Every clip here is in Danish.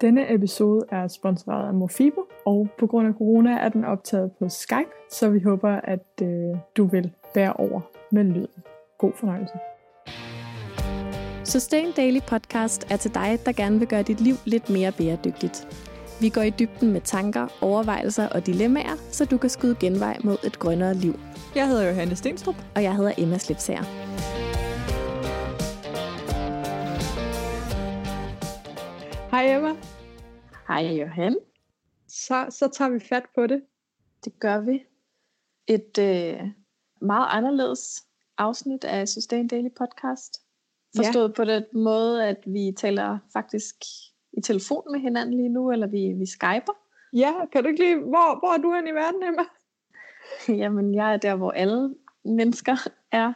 Denne episode er sponsoreret af Mofibo, og på grund af corona er den optaget på Skype, så vi håber, at øh, du vil bære over med lyden. God fornøjelse. Sustain Daily Podcast er til dig, der gerne vil gøre dit liv lidt mere bæredygtigt. Vi går i dybden med tanker, overvejelser og dilemmaer, så du kan skyde genvej mod et grønnere liv. Jeg hedder Johanne Stenstrup. Og jeg hedder Emma Slipsager. Hej Emma. Hej Johan. Så, så tager vi fat på det. Det gør vi. Et øh, meget anderledes afsnit af Sustain Daily Podcast. Forstået ja. på den måde, at vi taler faktisk i telefon med hinanden lige nu, eller vi, vi skyper. Ja, kan du ikke lige... Hvor, hvor er du hen i verden, Emma? Jamen, jeg er der, hvor alle mennesker er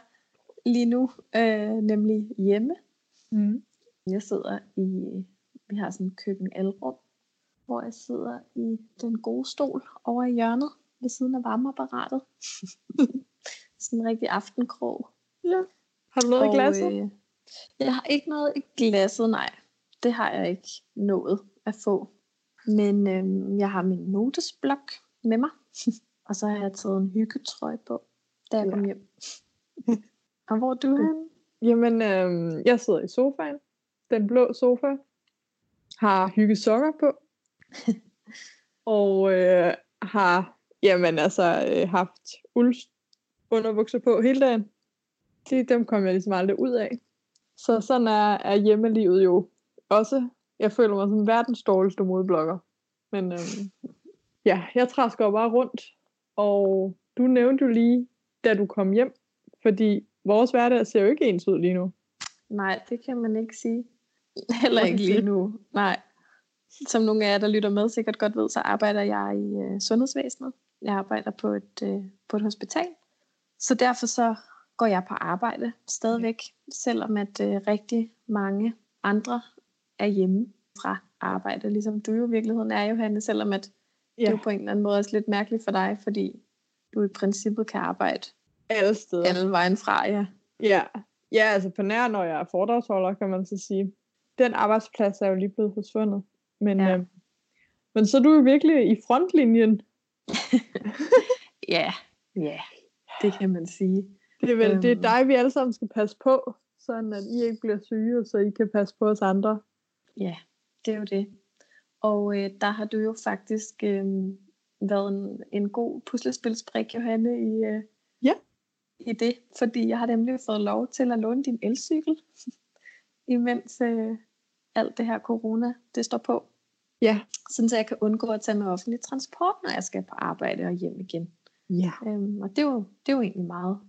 lige nu, øh, nemlig hjemme. Mm. Jeg sidder i... Vi har sådan en køkken alrum, hvor jeg sidder i den gode stol over i hjørnet ved siden af varmeapparatet. sådan en rigtig aftenkrog. Ja. Har du noget og, i glasset? Øh, jeg har ikke noget i glasset, nej. Det har jeg ikke nået at få. Men øh, jeg har min notesblok med mig. og så har jeg taget en hyggetrøje på, da jeg ja. kom hjem. og hvor er du henne? Jamen, øh, jeg sidder i sofaen. Den blå sofa. Har hyggesokker på. og øh, har jamen altså øh, haft uld underbukser på hele dagen. De, dem kom jeg ligesom aldrig ud af. Så sådan er, er hjemmelivet jo også. Jeg føler mig som verdens dårligste modblogger. Men øhm, ja, jeg træsker bare rundt. Og du nævnte jo lige, da du kom hjem, fordi vores hverdag ser jo ikke ens ud lige nu. Nej, det kan man ikke sige. Heller ikke lige nu. Nej. Som nogle af jer, der lytter med, sikkert godt ved, så arbejder jeg i øh, sundhedsvæsenet. Jeg arbejder på et, øh, på et hospital. Så derfor så går jeg på arbejde stadigvæk, selvom at øh, rigtig mange andre er hjemme fra arbejde, ligesom du jo i virkeligheden er, Johanne, selvom at ja. det er på en eller anden måde også lidt mærkeligt for dig, fordi du i princippet kan arbejde alle steder. Alle vejen fra, ja. Ja, ja altså på nær, når jeg er foredragsholder, kan man så sige. Den arbejdsplads er jo lige blevet forsvundet. Men, ja. øh, men så er du jo virkelig i frontlinjen. ja, ja, det kan man sige. Det er vel øhm. det er øhm. dig, vi alle sammen skal passe på, sådan at I ikke bliver syge, så I kan passe på os andre. Ja, det er jo det. Og øh, der har du jo faktisk øh, været en, en god puslespilsbrik, Johanne, i, øh, ja. i det. Fordi jeg har nemlig fået lov til at låne din elcykel, imens øh, alt det her corona, det står på. Ja. Sådan så jeg kan undgå at tage med offentlig transport, når jeg skal på arbejde og hjem igen. Ja. Øhm, og det er, jo, det er jo egentlig meget,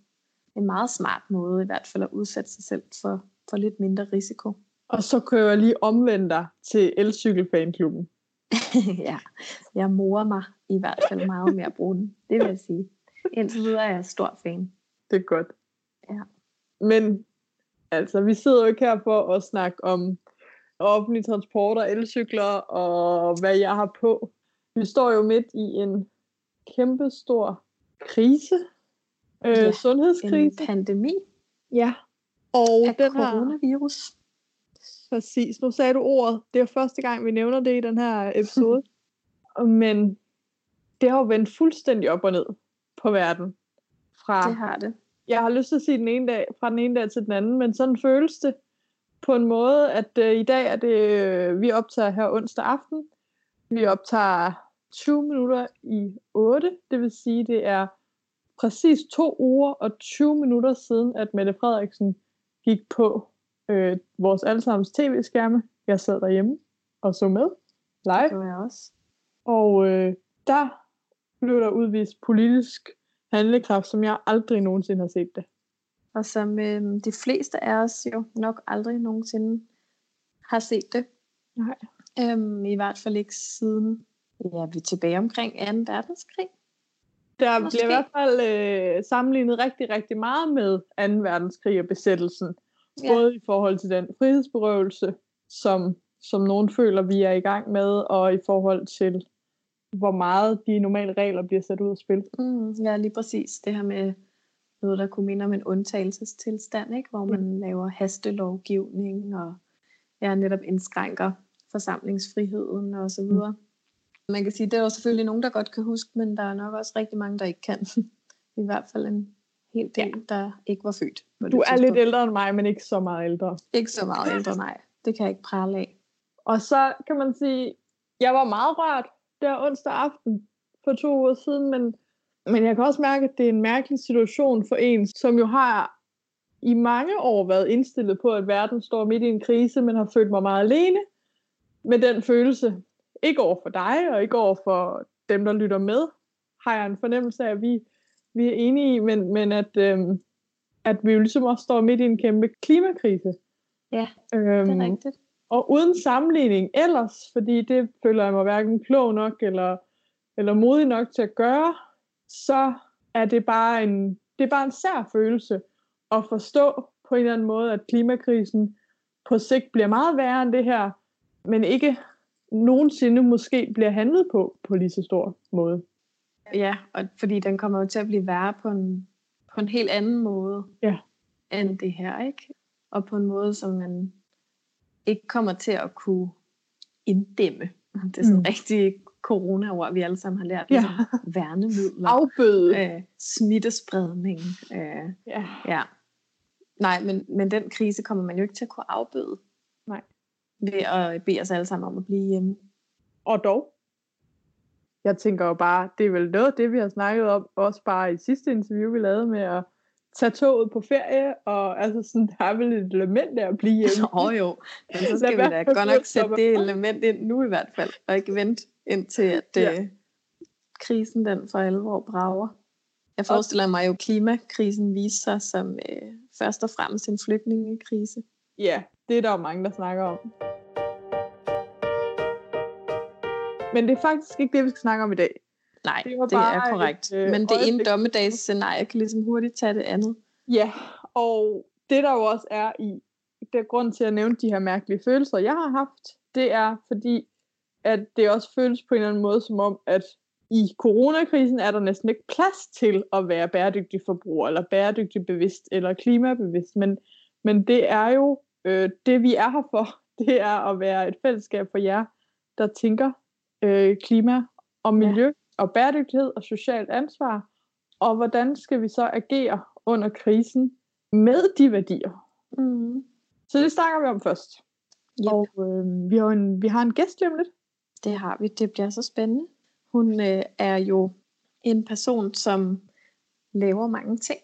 en meget smart måde i hvert fald at udsætte sig selv for, for lidt mindre risiko. Og så kører jeg lige omvende dig til elcykelfanklubben. ja, jeg morer mig i hvert fald meget med at bruge den. Det vil jeg sige. Indtil videre er jeg stor fan. Det er godt. Ja. Men altså, vi sidder jo ikke her for at snakke om offentlig transport og elcykler og hvad jeg har på. Vi står jo midt i en kæmpe stor krise. Øh, ja, sundhedskrise. En pandemi. Ja. Og af den coronavirus. Her, præcis. Nu sagde du ordet. Det er første gang, vi nævner det i den her episode. Men det har jo vendt fuldstændig op og ned på verden. Fra, det har det. Jeg har lyst til at sige den ene dag, fra den ene dag til den anden, men sådan føles det på en måde, at øh, i dag er det, øh, vi optager her onsdag aften. Vi optager 20 minutter i 8, det vil sige, det er præcis to uger og 20 minutter siden, at Mette Frederiksen gik på øh, vores allesammens tv-skærme. Jeg sad derhjemme og så med live. Det jeg også. Og øh, der blev der udvist politisk handlekraft, som jeg aldrig nogensinde har set det. Og som øh, de fleste af os jo nok aldrig nogensinde har set det. Nej. Øhm, I hvert fald ikke siden, ja, vi er tilbage omkring 2. verdenskrig. Der Måske. bliver i hvert fald øh, sammenlignet rigtig, rigtig meget med 2. verdenskrig og besættelsen. Ja. Både i forhold til den frihedsberøvelse, som, som nogen føler, vi er i gang med, og i forhold til, hvor meget de normale regler bliver sat ud af spil. Mm, ja, lige præcis. Det her med noget, der kunne minde om en undtagelsestilstand, ikke? hvor man mm. laver hastelovgivning og ja, netop indskrænker forsamlingsfriheden og så videre. Mm. Man kan sige, det er jo selvfølgelig nogen, der godt kan huske, men der er nok også rigtig mange, der ikke kan. I hvert fald en hel del, ja. der ikke var født. Du er lidt ældre end mig, men ikke så meget ældre. Ikke så meget ældre, nej. Det kan jeg ikke prale af. Og så kan man sige, jeg var meget rørt der onsdag aften for to uger siden, men, men jeg kan også mærke, at det er en mærkelig situation for en, som jo har i mange år været indstillet på, at verden står midt i en krise, men har følt mig meget alene med den følelse. Ikke over for dig, og ikke over for dem, der lytter med, har jeg en fornemmelse af, at vi, vi er enige i, men, men at, øhm, at vi jo ligesom også står midt i en kæmpe klimakrise. Ja, øhm, det er rigtigt. Og uden sammenligning ellers, fordi det føler jeg mig hverken klog nok eller, eller modig nok til at gøre, så er det bare en, det er bare en sær følelse at forstå på en eller anden måde, at klimakrisen på sigt bliver meget værre end det her, men ikke nogensinde måske bliver handlet på på lige så stor måde. Ja, og fordi den kommer jo til at blive værre på en, på en helt anden måde ja. end det her, ikke? Og på en måde, som man ikke kommer til at kunne inddæmme. Det er sådan mm. rigtig corona-ord, vi alle sammen har lært. Ja. Ligesom værnemidler. Afbøde. Øh, smittespredning. Øh, ja. ja. Nej, men, men den krise kommer man jo ikke til at kunne afbøde. Nej. Ved at bede os alle sammen om at blive hjemme. Og dog. Jeg tænker jo bare, det er vel noget af det, vi har snakket om, også bare i sidste interview, vi lavede med at tage toget på ferie, og altså sådan, der er vel et element der at blive hjemme. Oh, jo, men så skal vi da godt nok sætte det element ind nu i hvert fald, og ikke vente indtil at ja. øh, krisen den for alvor brager. Jeg forestiller mig jo, at klimakrisen viser sig som øh, først og fremmest en flygtningekrise. Ja, det er der jo mange, der snakker om. Men det er faktisk ikke det, vi skal snakke om i dag. Nej, det, det er korrekt. Et, øh, Men det ene dommedagsscenarie kan ligesom hurtigt tage det andet. Ja, og det der jo også er i, det er grund til at nævne de her mærkelige følelser, jeg har haft, det er fordi, at det også føles på en eller anden måde som om, at i coronakrisen er der næsten ikke plads til at være bæredygtig forbruger, eller bæredygtig bevidst, eller klimabevidst, men, men det er jo øh, det, vi er her for. Det er at være et fællesskab for jer, der tænker øh, klima og miljø, ja. og bæredygtighed og socialt ansvar, og hvordan skal vi så agere under krisen med de værdier. Mm. Så det snakker vi om først. Yep. Og øh, vi, har en, vi har en gæst om lidt. Det har vi. Det bliver så spændende. Hun øh, er jo en person, som laver mange ting.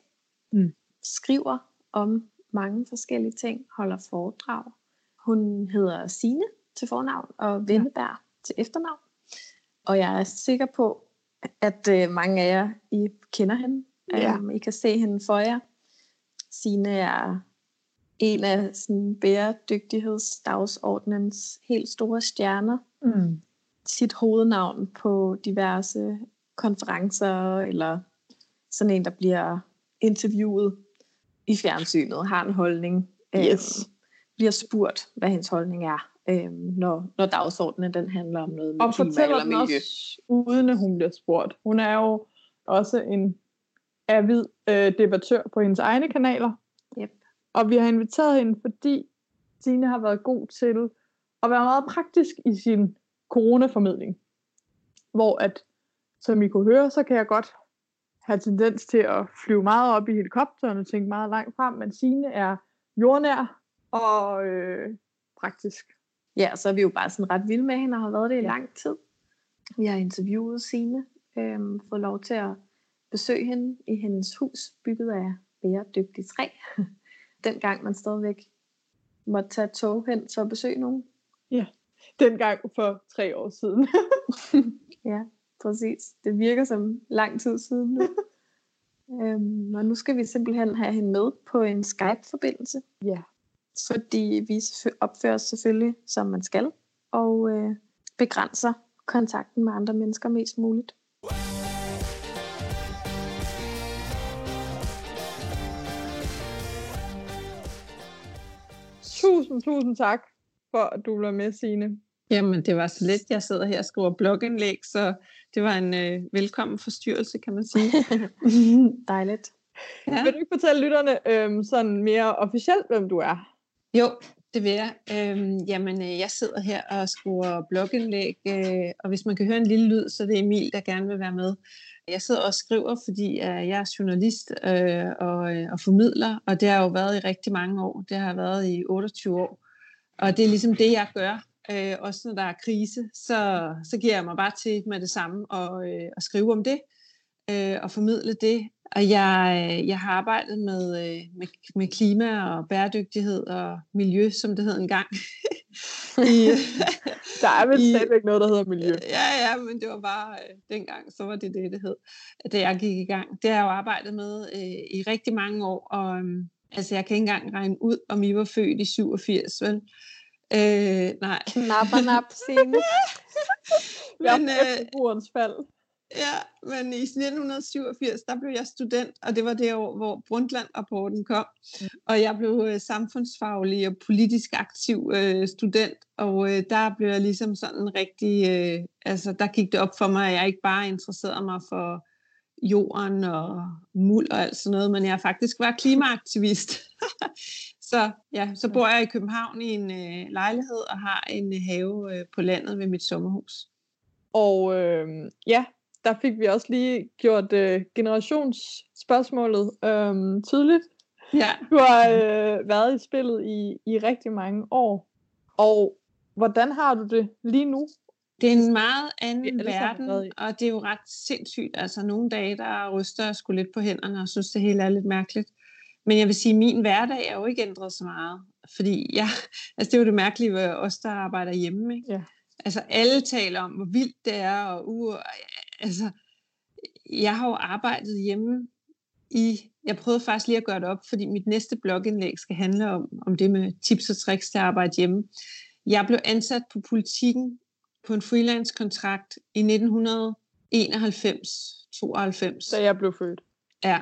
Mm. Skriver om mange forskellige ting. Holder foredrag. Hun hedder Sine til fornavn og Venneberg ja. til efternavn. Og jeg er sikker på, at øh, mange af jer I kender hende. Ja. Um, I kan se hende for jer. Sine er en af sådan, bæredygtighedsdagsordnens helt store stjerner. Mm. Sit hovednavn på diverse konferencer, eller sådan en, der bliver interviewet i fjernsynet, har en holdning. Yes. Øh, bliver spurgt, hvad hendes holdning er, øh, når, når dagsordenen den handler om noget med og klima eller miljø. også, uden at hun bliver spurgt. Hun er jo også en avid øh, debattør på hendes egne kanaler. Yep. Og vi har inviteret hende, fordi Signe har været god til at være meget praktisk i sin coronaformidling. Hvor at, som I kunne høre, så kan jeg godt have tendens til at flyve meget op i helikopteren og tænke meget langt frem, men Signe er jordnær og øh, praktisk. Ja, så er vi jo bare sådan ret vilde med hende og har været det i lang tid. Vi har interviewet Signe, øh, fået lov til at besøge hende i hendes hus, bygget af bæredygtigt træ. Dengang man stadigvæk måtte tage tog hen for at besøge nogen. Ja, dengang for tre år siden. ja, præcis. Det virker som lang tid siden nu. øhm, og nu skal vi simpelthen have hende med på en Skype-forbindelse. Ja. Fordi vi opfører os selvfølgelig, som man skal, og øh, begrænser kontakten med andre mennesker mest muligt. Tusind, tusind tak for, at du blev med, Signe. Jamen, det var så lidt. Jeg sidder her og skriver blogindlæg, så det var en øh, velkommen forstyrrelse, kan man sige. Dejligt. Ja. Vil du ikke fortælle lytterne øhm, sådan mere officielt, hvem du er? Jo, det vil jeg. Øhm, jamen, øh, jeg sidder her og skriver blogindlæg, øh, og hvis man kan høre en lille lyd, så er det Emil, der gerne vil være med. Jeg sidder og skriver, fordi øh, jeg er journalist øh, og, øh, og formidler, og det har jo været i rigtig mange år. Det har været i 28 år. Og det er ligesom det, jeg gør. Øh, også når der er krise, så, så giver jeg mig bare til med det samme og, øh, og skrive om det øh, og formidle det. Og jeg, øh, jeg har arbejdet med, øh, med, med klima og bæredygtighed og miljø, som det hed engang. I, der er vel stadigvæk noget, der hedder miljø. Ja, ja, men det var bare øh, dengang, så var det det, det hed, da jeg gik i gang. Det har jeg jo arbejdet med øh, i rigtig mange år, og øh, altså, jeg kan ikke engang regne ud, om I var født i 87, vel? Øh, nej. Knapper, scene. men, øh, fald. Ja, men i 1987, der blev jeg student, og det var det år, hvor Brundtland-rapporten kom. Mm. Og jeg blev øh, samfundsfaglig og politisk aktiv øh, student, og øh, der blev jeg ligesom sådan rigtig, øh, altså der gik det op for mig, at jeg ikke bare interesserede mig for jorden og muld og alt sådan noget, men jeg faktisk var klimaaktivist. så ja, så bor jeg i København i en øh, lejlighed og har en have øh, på landet ved mit sommerhus. Og øh, ja, der fik vi også lige gjort øh, generationsspørgsmålet øh, tydeligt. Ja. Du har øh, været i spillet i, i rigtig mange år. Og hvordan har du det lige nu? Det er en meget anden verden, og det er jo ret sindssygt. Altså nogle dage, der ryster jeg sgu lidt på hænderne og synes, det hele er lidt mærkeligt. Men jeg vil sige, at min hverdag er jo ikke ændret så meget. Fordi jeg, altså det er jo det mærkelige ved os, der arbejder hjemme. Ikke? Ja. Altså alle taler om, hvor vildt det er, og uh, altså, jeg har jo arbejdet hjemme i, jeg prøvede faktisk lige at gøre det op, fordi mit næste blogindlæg skal handle om, om det med tips og tricks til at arbejde hjemme. Jeg blev ansat på politikken på en freelance-kontrakt i 1991-92. Da jeg blev født. Ja,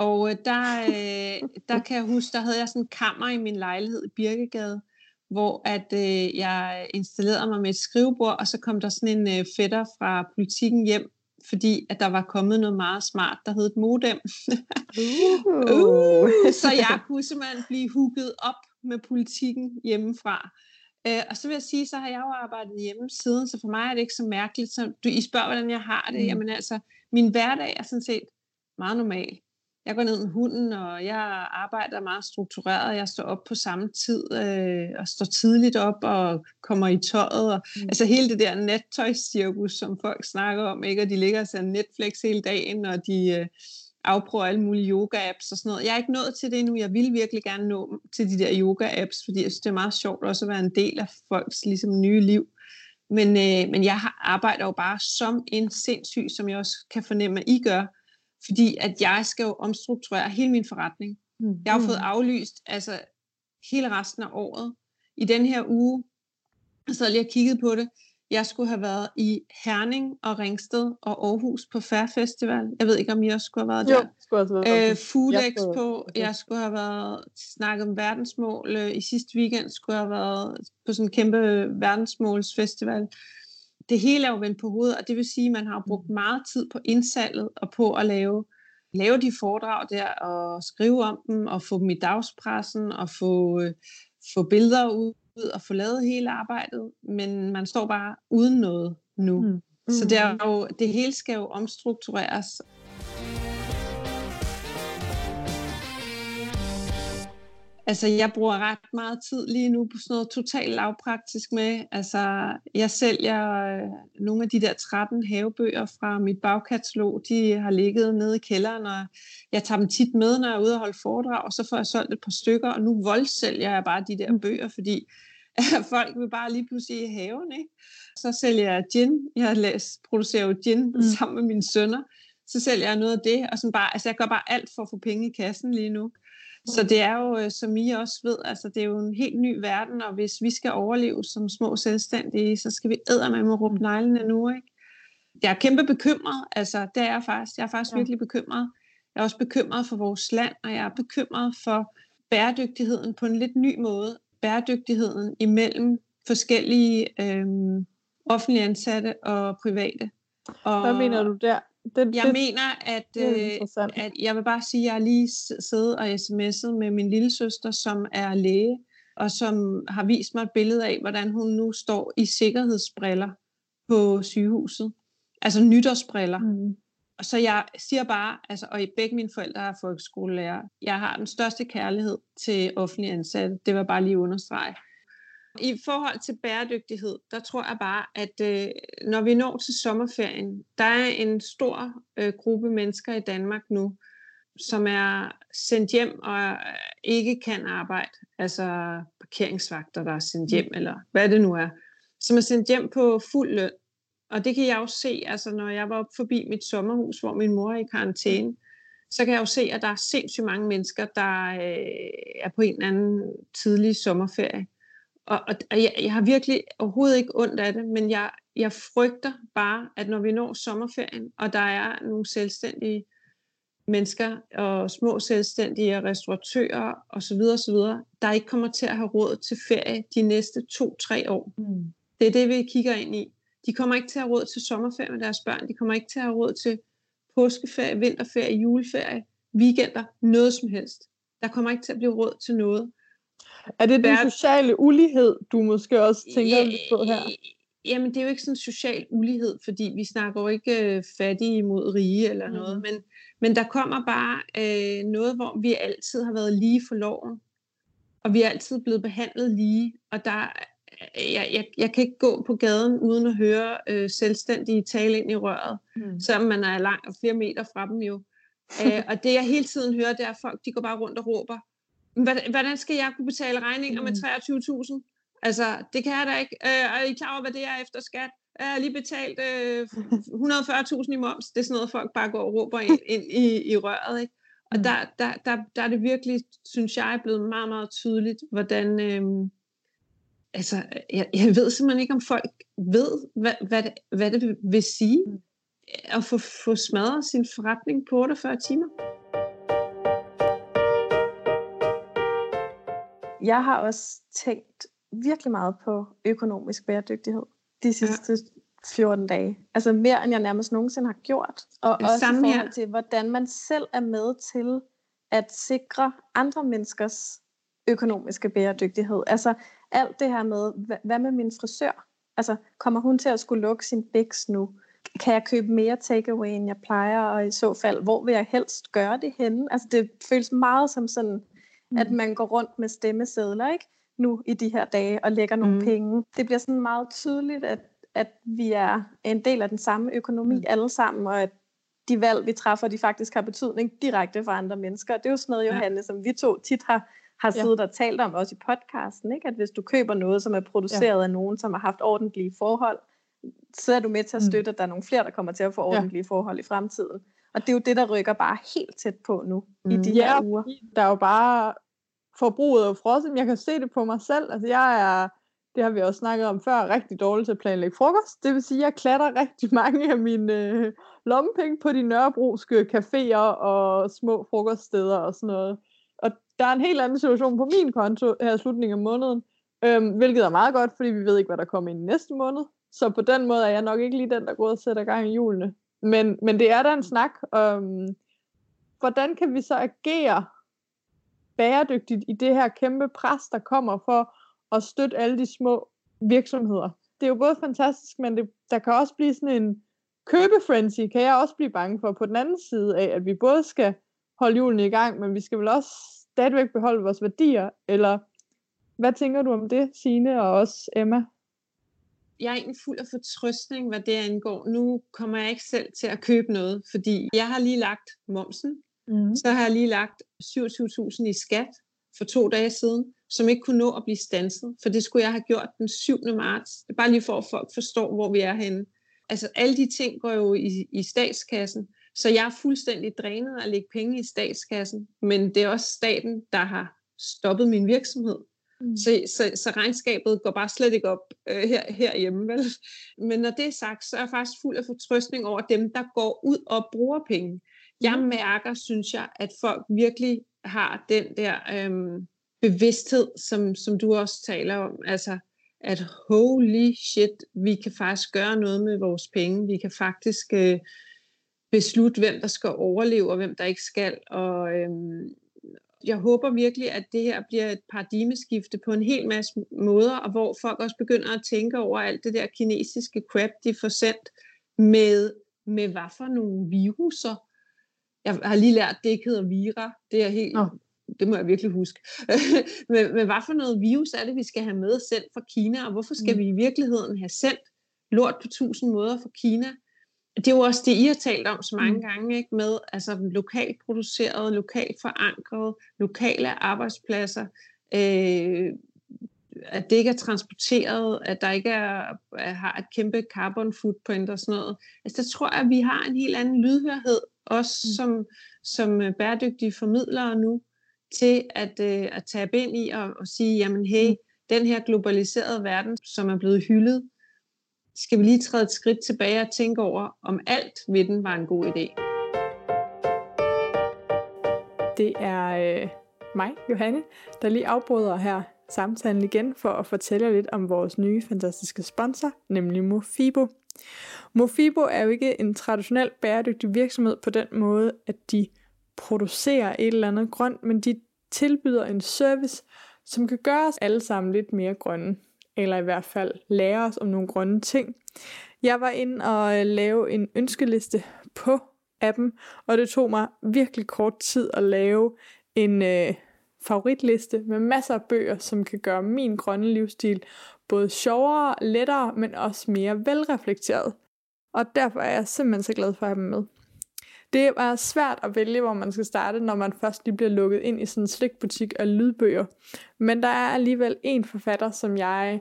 og øh, der, øh, der kan jeg huske, der havde jeg sådan en kammer i min lejlighed i Birkegade, hvor at øh, jeg installerede mig med et skrivebord, og så kom der sådan en øh, fætter fra politikken hjem, fordi at der var kommet noget meget smart, der hed et modem. uh. uh. Så jeg kunne simpelthen blive hugget op med politikken hjemmefra. Uh, og så vil jeg sige, så har jeg jo arbejdet hjemme siden, så for mig er det ikke så mærkeligt. Så du, I spørger, hvordan jeg har det. Mm. Jamen altså, min hverdag er sådan set meget normal jeg går ned med hunden, og jeg arbejder meget struktureret. Jeg står op på samme tid, øh, og står tidligt op og kommer i tøjet. Og, mm. Altså hele det der nattøjscirkus, som folk snakker om, ikke? og de ligger og ser Netflix hele dagen, og de øh, afprøver alle mulige yoga-apps og sådan noget. Jeg er ikke nået til det endnu. Jeg vil virkelig gerne nå til de der yoga-apps, fordi jeg synes, det er meget sjovt også at være en del af folks ligesom, nye liv. Men, øh, men jeg arbejder jo bare som en sindssyg, som jeg også kan fornemme, at I gør fordi at jeg skal jo omstrukturere hele min forretning. Mm. Jeg har fået mm. aflyst altså hele resten af året. I den her uge, så jeg lige og kigget på det, jeg skulle have været i Herning og Ringsted og Aarhus på Fair Festival. Jeg ved ikke, om I også skulle have været der. Jo, skulle have været øh, Food jeg Expo. Okay. Jeg skulle have været snakket om verdensmål. Øh, I sidste weekend skulle jeg have været på sådan en kæmpe verdensmålsfestival det hele er jo vendt på hovedet, og det vil sige, at man har brugt mm. meget tid på indsalget og på at lave, lave de foredrag der, og skrive om dem, og få dem i dagspressen, og få, øh, få billeder ud, og få lavet hele arbejdet, men man står bare uden noget nu. Mm. Mm. Så det, er jo, det hele skal jo omstruktureres. Altså, jeg bruger ret meget tid lige nu på sådan noget totalt lavpraktisk med. Altså, jeg sælger øh, nogle af de der 13 havebøger fra mit bagkatalog. De har ligget nede i kælderen, og jeg tager dem tit med, når jeg er ude og holde foredrag, og så får jeg solgt et par stykker, og nu voldsælger jeg bare de der mm. bøger, fordi folk vil bare lige pludselig i haven, ikke? Så sælger jeg gin. Jeg læst, producerer jo gin mm. sammen med mine sønner. Så sælger jeg noget af det, og sådan bare, altså jeg gør bare alt for at få penge i kassen lige nu. Så det er jo, øh, som I også ved, altså det er jo en helt ny verden, og hvis vi skal overleve som små selvstændige, så skal vi med med råbe neglene nu, ikke? Jeg er kæmpe bekymret, altså det er jeg faktisk. Jeg er faktisk ja. virkelig bekymret. Jeg er også bekymret for vores land, og jeg er bekymret for bæredygtigheden på en lidt ny måde. Bæredygtigheden imellem forskellige øhm, offentlige ansatte og private. Og Hvad mener du der? Det, jeg det, mener, at, det øh, at jeg vil bare sige, at jeg har lige siddet og sms'et med min lille søster, som er læge, og som har vist mig et billede af, hvordan hun nu står i sikkerhedsbriller på sygehuset. Altså nytårsbriller. Mm. Og så jeg siger bare, altså, og begge mine forældre er folkeskolelærer, jeg har den største kærlighed til offentlige ansatte. Det var bare lige understrege. I forhold til bæredygtighed, der tror jeg bare, at øh, når vi når til sommerferien, der er en stor øh, gruppe mennesker i Danmark nu, som er sendt hjem og ikke kan arbejde. Altså parkeringsvagter, der er sendt hjem, eller hvad det nu er. Som er sendt hjem på fuld løn. Og det kan jeg jo se, altså når jeg var op forbi mit sommerhus, hvor min mor er i karantæne, så kan jeg jo se, at der er sindssygt mange mennesker, der øh, er på en eller anden tidlig sommerferie. Og, og, og jeg, jeg har virkelig overhovedet ikke ondt af det, men jeg, jeg frygter bare, at når vi når sommerferien, og der er nogle selvstændige mennesker og små selvstændige restauratører osv., osv., der ikke kommer til at have råd til ferie de næste to-tre år. Mm. Det er det, vi kigger ind i. De kommer ikke til at have råd til sommerferie med deres børn. De kommer ikke til at have råd til påskeferie, vinterferie, juleferie, weekender, noget som helst. Der kommer ikke til at blive råd til noget. Er det den sociale ulighed, du måske også tænker ja, på her? Jamen, det er jo ikke sådan social ulighed, fordi vi snakker jo ikke øh, fattige mod rige eller mm. noget, men, men der kommer bare øh, noget, hvor vi altid har været lige for loven, og vi er altid blevet behandlet lige, og der, øh, jeg, jeg, jeg kan ikke gå på gaden uden at høre øh, selvstændige tale ind i røret, mm. selvom man er langt flere meter fra dem jo. øh, og det jeg hele tiden hører, det er, at folk de går bare rundt og råber, hvordan skal jeg kunne betale regninger med 23.000? Mm. Altså, det kan jeg da ikke. Øh, er I klar over, hvad det er efter skat? Jeg har lige betalt øh, 140.000 i moms. Det er sådan noget, folk bare går og råber ind, ind i, i røret. Ikke? Og mm. der, der, der, der er det virkelig, synes jeg, blevet meget, meget tydeligt, hvordan... Øh, altså, jeg, jeg ved simpelthen ikke, om folk ved, hvad, hvad, det, hvad det vil sige mm. at få, få smadret sin forretning på 48 timer. Jeg har også tænkt virkelig meget på økonomisk bæredygtighed de sidste ja. 14 dage. Altså mere, end jeg nærmest nogensinde har gjort. Og også Samme i forhold til, hvordan man selv er med til at sikre andre menneskers økonomiske bæredygtighed. Altså alt det her med, hvad med min frisør? Altså, kommer hun til at skulle lukke sin biks nu? Kan jeg købe mere takeaway, end jeg plejer? Og i så fald, hvor vil jeg helst gøre det henne? Altså, det føles meget som sådan, mm. at man går rundt med stemmesedler, ikke? nu i de her dage og lægger nogle mm. penge. Det bliver sådan meget tydeligt, at, at vi er en del af den samme økonomi mm. alle sammen, og at de valg, vi træffer, de faktisk har betydning direkte for andre mennesker. Det er jo sådan noget, Johanne, ja. som vi to tit har, har siddet ja. og talt om, også i podcasten, ikke? at hvis du køber noget, som er produceret ja. af nogen, som har haft ordentlige forhold, så er du med til at mm. støtte, mm. at der er nogle flere, der kommer til at få ordentlige ja. forhold i fremtiden. Og det er jo det, der rykker bare helt tæt på nu, mm. i de ja, her uger. Der er jo bare forbruget af frosset. Jeg kan se det på mig selv. Altså jeg er, det har vi også snakket om før, rigtig dårlig til at planlægge frokost. Det vil sige, at jeg klatter rigtig mange af mine øh, lommepenge på de nørrebroske caféer og små frokoststeder og sådan noget. Og der er en helt anden situation på min konto her i slutningen af måneden, øhm, hvilket er meget godt, fordi vi ved ikke, hvad der kommer i næste måned. Så på den måde er jeg nok ikke lige den, der går og sætter gang i julene. Men, men det er da en snak om, hvordan kan vi så agere bæredygtigt i det her kæmpe pres, der kommer for at støtte alle de små virksomheder. Det er jo både fantastisk, men det, der kan også blive sådan en købefrenzy, kan jeg også blive bange for på den anden side af, at vi både skal holde julen i gang, men vi skal vel også stadigvæk beholde vores værdier, eller hvad tænker du om det, Signe og også Emma? Jeg er egentlig fuld af fortrøstning, hvad det angår. Nu kommer jeg ikke selv til at købe noget, fordi jeg har lige lagt momsen Mm. Så har jeg lige lagt 27.000 i skat for to dage siden, som ikke kunne nå at blive stanset, for det skulle jeg have gjort den 7. marts. Det er bare lige for, at folk forstår, hvor vi er henne. Altså alle de ting går jo i, i statskassen, så jeg er fuldstændig drænet at lægge penge i statskassen, men det er også staten, der har stoppet min virksomhed. Mm. Så, så, så regnskabet går bare slet ikke op øh, her, herhjemme. Vel? Men når det er sagt, så er jeg faktisk fuld af fortrøstning over dem, der går ud og bruger penge jeg mm. mærker, synes jeg, at folk virkelig har den der øhm, bevidsthed, som, som du også taler om, altså at holy shit, vi kan faktisk gøre noget med vores penge, vi kan faktisk øh, beslutte, hvem der skal overleve, og hvem der ikke skal, og, øhm, Jeg håber virkelig, at det her bliver et paradigmeskifte på en hel masse måder, og hvor folk også begynder at tænke over alt det der kinesiske crap, de får sendt med, med hvad for nogle viruser. Jeg har lige lært, at det ikke hedder vira. Det er helt... Oh. Det må jeg virkelig huske. men, men hvad for noget virus er det, vi skal have med sendt fra Kina, og hvorfor skal mm. vi i virkeligheden have sendt lort på tusind måder fra Kina? Det er jo også det, I har talt om så mange mm. gange, ikke? med altså, lokalt produceret, lokalt forankret, lokale arbejdspladser, øh, at det ikke er transporteret, at der ikke er, er, har et kæmpe carbon footprint og sådan noget. Altså der tror jeg, at vi har en helt anden lydhørhed, også mm. som, som øh, bæredygtige formidlere nu, til at, øh, at tabe ind i og, og sige, jamen hey, mm. den her globaliserede verden, som er blevet hyldet, skal vi lige træde et skridt tilbage og tænke over, om alt ved den var en god idé. Det er øh, mig, Johanne, der lige afbryder her samtalen igen for at fortælle lidt om vores nye fantastiske sponsor, nemlig Mofibo. Mofibo er jo ikke en traditionel bæredygtig virksomhed på den måde, at de producerer et eller andet grønt, men de tilbyder en service, som kan gøre os alle sammen lidt mere grønne eller i hvert fald lære os om nogle grønne ting. Jeg var inde og øh, lave en ønskeliste på appen, og det tog mig virkelig kort tid at lave en øh, favoritliste med masser af bøger, som kan gøre min grønne livsstil både sjovere, lettere, men også mere velreflekteret. Og derfor er jeg simpelthen så glad for at have dem med. Det er svært at vælge, hvor man skal starte, når man først lige bliver lukket ind i sådan en slikbutik af lydbøger. Men der er alligevel en forfatter, som jeg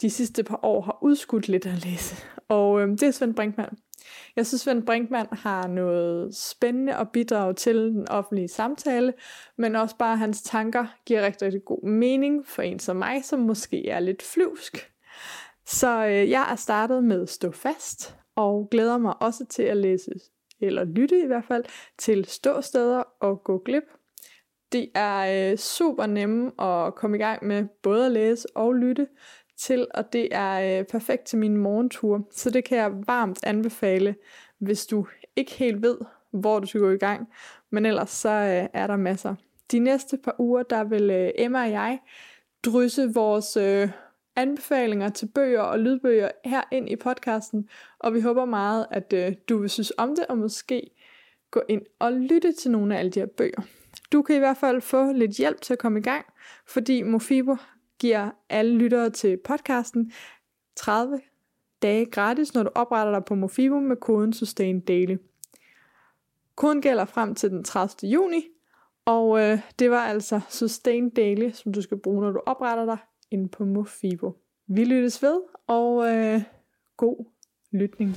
de sidste par år har udskudt lidt at læse. Og øh, det er Svend Brinkmann. Jeg synes, Svend Brinkmann har noget spændende at bidrage til den offentlige samtale, men også bare hans tanker giver rigtig, rigtig god mening for en som mig, som måske er lidt flyvsk. Så øh, jeg er startet med Stå Fast, og glæder mig også til at læse eller lytte i hvert fald, til ståsteder og gå glip. De er øh, super nemme at komme i gang med både at læse og lytte til, og det er øh, perfekt til min morgentur. Så det kan jeg varmt anbefale, hvis du ikke helt ved, hvor du skal gå i gang. Men ellers så øh, er der masser. De næste par uger, der vil øh, Emma og jeg drysse vores øh, anbefalinger til bøger og lydbøger her ind i podcasten, og vi håber meget, at øh, du vil synes om det, og måske gå ind og lytte til nogle af alle de her bøger. Du kan i hvert fald få lidt hjælp til at komme i gang, fordi Mofibo giver alle lyttere til podcasten 30 dage gratis, når du opretter dig på Mofibo med koden Sustain Daily. Koden gælder frem til den 30. juni, og øh, det var altså Sustain Daily, som du skal bruge, når du opretter dig ind på Mofibo. Vi lyttes ved, og øh, god lytning.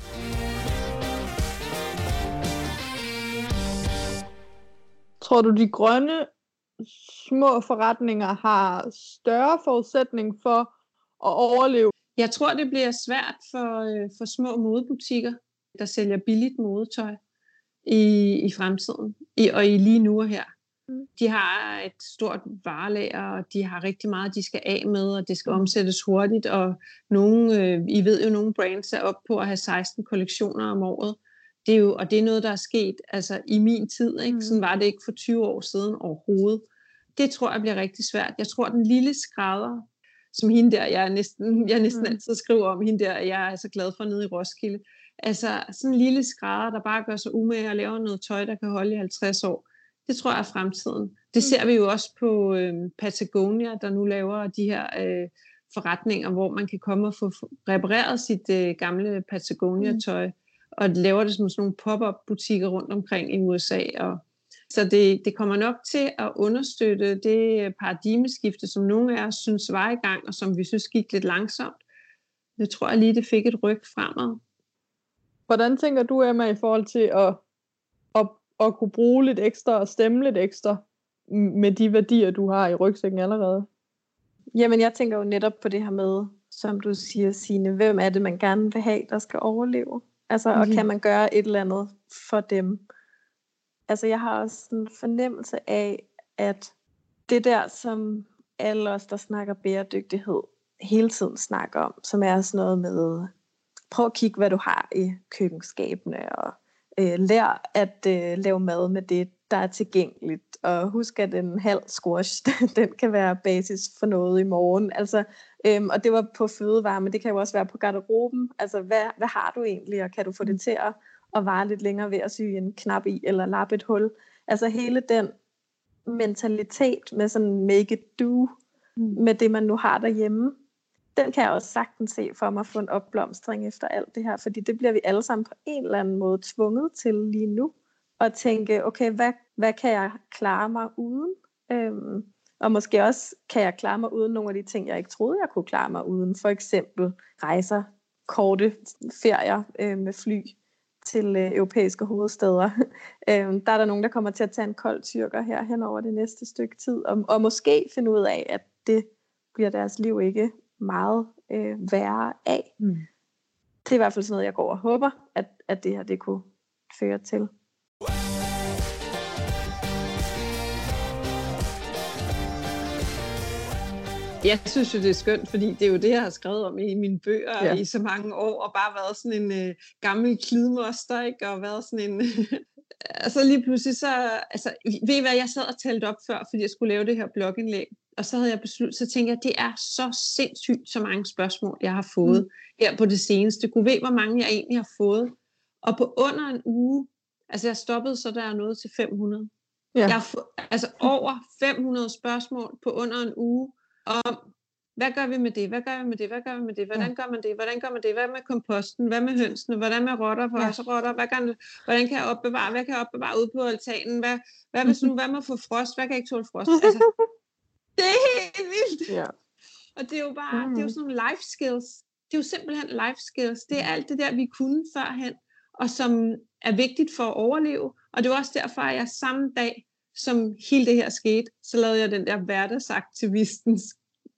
Tror du, de grønne små forretninger har større forudsætning for at overleve? Jeg tror, det bliver svært for, øh, for små modebutikker, der sælger billigt modetøj i, i fremtiden, i, og i lige nu og her. De har et stort varelager, og de har rigtig meget, de skal af med, og det skal mm. omsættes hurtigt. Og nogle, øh, I ved jo, nogle brands er op på at have 16 kollektioner om året. Det er jo, og det er noget, der er sket altså, i min tid. Ikke? Mm. Sådan var det ikke for 20 år siden overhovedet. Det tror jeg bliver rigtig svært. Jeg tror, den lille skrædder, som hende der, jeg næsten, jeg næsten mm. altid skriver om, hende der, jeg er så glad for nede i Roskilde. Altså sådan en lille skrædder, der bare gør sig umage og laver noget tøj, der kan holde i 50 år det tror jeg er fremtiden. Det ser vi jo også på øh, Patagonia, der nu laver de her øh, forretninger, hvor man kan komme og få repareret sit øh, gamle Patagonia-tøj, mm. og laver det som sådan nogle pop-up butikker rundt omkring i USA. Og, så det, det kommer nok til at understøtte det paradigmeskifte, som nogle af os synes var i gang, og som vi synes gik lidt langsomt. Det tror jeg lige, det fik et ryg fremad. Hvordan tænker du, Emma, i forhold til at at kunne bruge lidt ekstra og stemme lidt ekstra med de værdier, du har i rygsækken allerede? Jamen, jeg tænker jo netop på det her med, som du siger, Signe, hvem er det, man gerne vil have, der skal overleve? Altså, og mm. kan man gøre et eller andet for dem? Altså, jeg har også en fornemmelse af, at det der, som alle os, der snakker bæredygtighed, hele tiden snakker om, som er sådan noget med, prøv at kigge, hvad du har i køkkenskabene, og øh, lær at øh, lave mad med det, der er tilgængeligt. Og husk, at en halv squash, den kan være basis for noget i morgen. Altså, øhm, og det var på fødevare, men det kan jo også være på garderoben. Altså, hvad, hvad har du egentlig, og kan du få det mm. til at, at vare lidt længere ved at sy en knap i, eller lappe et hul? Altså hele den mentalitet med sådan make it do, mm. med det man nu har derhjemme, den kan jeg også sagtens se for mig få en opblomstring efter alt det her, fordi det bliver vi alle sammen på en eller anden måde tvunget til lige nu, at tænke, okay, hvad, hvad kan jeg klare mig uden? Øhm, og måske også, kan jeg klare mig uden nogle af de ting, jeg ikke troede, jeg kunne klare mig uden. For eksempel rejser, korte ferier øh, med fly til øh, europæiske hovedsteder. øhm, der er der nogen, der kommer til at tage en kold tyrker her hen over det næste stykke tid, og, og måske finde ud af, at det bliver deres liv ikke meget øh, værre af. Mm. Det er i hvert fald sådan noget, jeg går og håber, at, at det her det kunne føre til. Jeg synes jo, det er skønt, fordi det er jo det, jeg har skrevet om i mine bøger ja. i så mange år, og bare været sådan en øh, gammel klidmoster, ikke? og været sådan en... altså lige pludselig så... Altså, ved I hvad, jeg sad og talte op før, fordi jeg skulle lave det her blogindlæg, og så havde jeg besluttet, så tænkte jeg, det er så sindssygt så mange spørgsmål, jeg har fået mm. her på det seneste. Kunne ved, hvor mange jeg egentlig har fået. Og på under en uge, altså jeg stoppede, så der er noget til 500. Ja. Jeg har fået, altså over 500 spørgsmål på under en uge om, hvad gør vi med det, hvad gør vi med det, hvad gør vi med det, hvordan gør man det, hvordan gør man det, hvad med komposten, hvad med hønsene, hvordan med rotter, for ja. rotter, hvad kan, hvordan kan jeg opbevare, hvad kan jeg opbevare ude på altanen, hvad, hvad, hvis nu, hvad med at få frost, hvad kan jeg ikke tåle frost, altså, det er helt vildt. Ja. Og det er jo bare, mm. det er jo sådan nogle life skills, det er jo simpelthen life skills, det er alt det der, vi kunne førhen, og som er vigtigt for at overleve, og det var også derfor, at jeg samme dag, som hele det her skete, så lavede jeg den der hverdagsaktivistens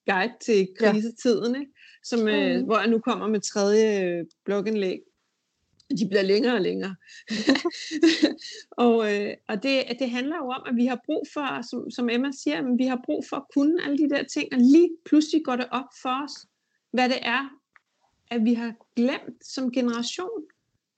guide til krisetiden, ikke? Som, mm. øh, hvor jeg nu kommer med tredje øh, blogindlæg. De bliver længere og længere. og øh, og det, det handler jo om, at vi har brug for, som, som Emma siger, men vi har brug for at kunne alle de der ting, og lige pludselig går det op for os, hvad det er, at vi har glemt som generation.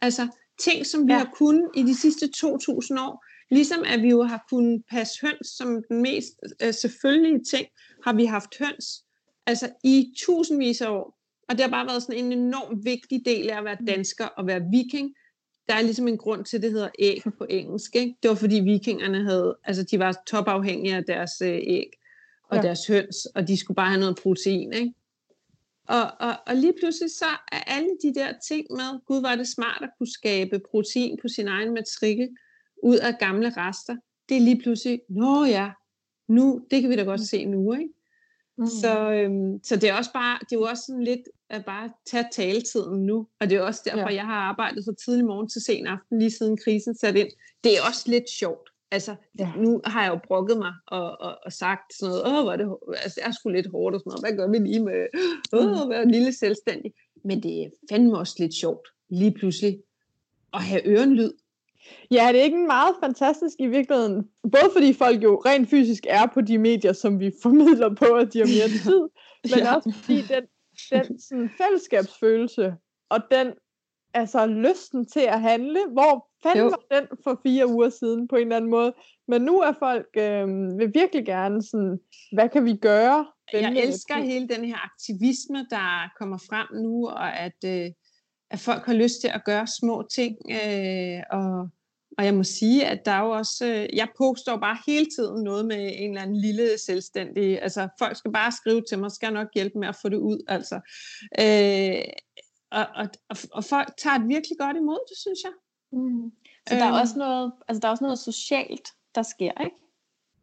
Altså ting, som vi ja. har kunnet i de sidste 2.000 år. Ligesom at vi jo har kunnet passe høns som den mest øh, selvfølgelige ting, har vi haft høns altså i tusindvis af år. Og det har bare været sådan en enorm vigtig del af at være dansker og være viking. Der er ligesom en grund til, at det hedder æg på engelsk. Ikke? Det var fordi vikingerne havde, altså de var topafhængige af deres øh, æg og ja. deres høns, og de skulle bare have noget protein. Ikke? Og, og, og lige pludselig så er alle de der ting med, gud var det smart at kunne skabe protein på sin egen matrikel ud af gamle rester. Det er lige pludselig, nå ja, nu, det kan vi da godt se nu, ikke? Mm. Så, øhm, så det er også bare, det er jo også sådan lidt at bare tage taletiden nu, og det er også derfor, ja. jeg har arbejdet fra tidlig morgen til sen aften, lige siden krisen satte ind. Det er også lidt sjovt. Altså, ja. nu har jeg jo brokket mig og, og, og sagt sådan noget, åh, var det, altså, det er sgu lidt hårdt og sådan noget, hvad gør vi lige med, åh, mm. være lille selvstændig. Men det er fandme også lidt sjovt, lige pludselig, at have ørenlyd Ja, det er ikke meget fantastisk i virkeligheden. Både fordi folk jo rent fysisk er på de medier, som vi formidler på, at de har mere tid, men ja. også fordi den, den sådan, fællesskabsfølelse og den altså lysten til at handle, hvor fanden var den for fire uger siden på en eller anden måde. Men nu er folk øh, vil virkelig gerne sådan, hvad kan vi gøre? Jeg elsker hele den her aktivisme, der kommer frem nu, og at, øh, at folk har lyst til at gøre små ting, øh, og og jeg må sige, at der er jo også, øh, jeg poster bare hele tiden noget med en eller anden lille selvstændig, altså folk skal bare skrive til mig, skal nok hjælpe med at få det ud, altså. Øh, og, og, og, og folk tager det virkelig godt imod det, synes jeg. Mm. Så der er øhm. også noget, altså der er også noget socialt, der sker, ikke?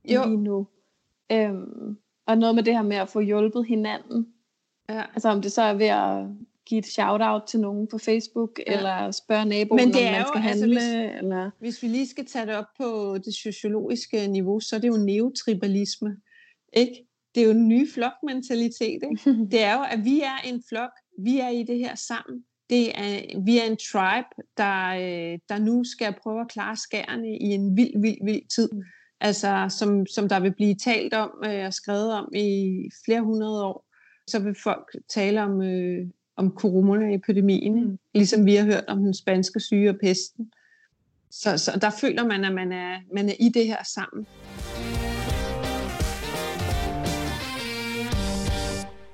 Jo. Lige nu. Øhm, og noget med det her med at få hjulpet hinanden. Ja. Altså om det så er ved at give et shout-out til nogen på Facebook, ja. eller spørge naboen, Men det om man skal jo, altså, handle. Altså, hvis, eller... hvis vi lige skal tage det op på det sociologiske niveau, så er det jo neotribalisme. Ikke? Det er jo en ny flokmentalitet. Ikke? det er jo, at vi er en flok, vi er i det her sammen. Det er, vi er en tribe, der, øh, der nu skal prøve at klare skærene i en vild, vild, vild tid. Mm. Altså, som, som der vil blive talt om øh, og skrevet om i flere hundrede år. Så vil folk tale om øh, om coronaepidemien, mm. ligesom vi har hørt om den spanske syge og pesten. Så, så der føler man, at man er, man er i det her sammen.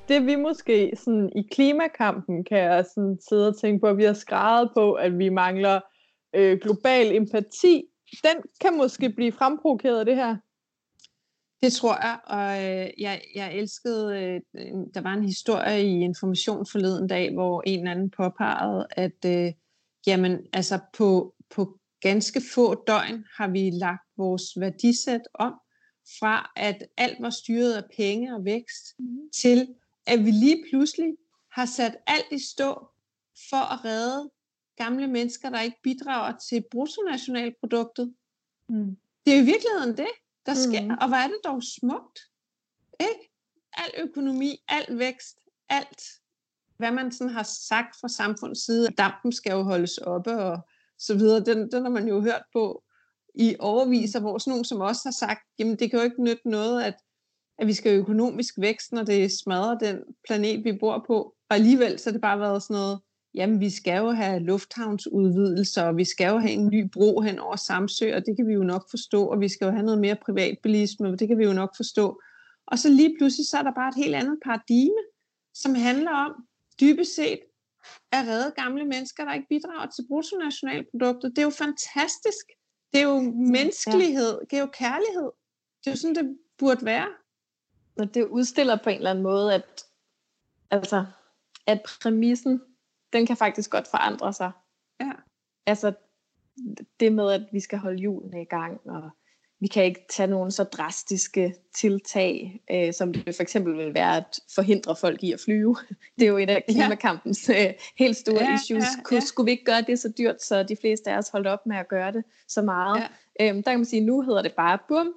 Det vi måske sådan, i klimakampen kan jeg sådan sidde og tænke på, at vi har skrevet på, at vi mangler øh, global empati. Den kan måske blive fremprovokeret af det her. Det tror jeg, og øh, jeg, jeg elskede, øh, der var en historie i Information forleden dag, hvor en eller anden påpegede, at øh, jamen, altså på, på ganske få døgn har vi lagt vores værdisæt om, fra at alt var styret af penge og vækst, mm. til at vi lige pludselig har sat alt i stå for at redde gamle mennesker, der ikke bidrager til bruttonationalproduktet. Mm. Det er i virkeligheden det, der sker. Mm. Og hvor er det dog smukt. Ikke? Al økonomi, al vækst, alt, hvad man sådan har sagt fra samfundets side, dampen skal jo holdes oppe og så videre, den, den har man jo hørt på i overviser, hvor sådan nogen som os har sagt, jamen det kan jo ikke nytte noget, at, at vi skal økonomisk vækst, når det smadrer den planet, vi bor på. Og alligevel så har det bare været sådan noget, jamen vi skal jo have lufthavnsudvidelser, og vi skal jo have en ny bro hen over Samsø, og det kan vi jo nok forstå, og vi skal jo have noget mere privatbilisme, og det kan vi jo nok forstå. Og så lige pludselig, så er der bare et helt andet paradigme, som handler om dybest set at redde gamle mennesker, der ikke bidrager til bruttonationalproduktet. Det er jo fantastisk. Det er jo menneskelighed. Ja. Det er jo kærlighed. Det er jo sådan, det burde være. Og det udstiller på en eller anden måde, at, altså, at præmissen den kan faktisk godt forandre sig. Ja. Altså det med, at vi skal holde julen i gang, og vi kan ikke tage nogle så drastiske tiltag, øh, som det for eksempel vil være at forhindre folk i at flyve. Det er jo et af klimakampens øh, helt store ja, issues. Ja, ja. Skulle vi ikke gøre det så dyrt, så de fleste af os holdt op med at gøre det så meget? Ja. Øhm, der kan man sige, nu hedder det bare bum,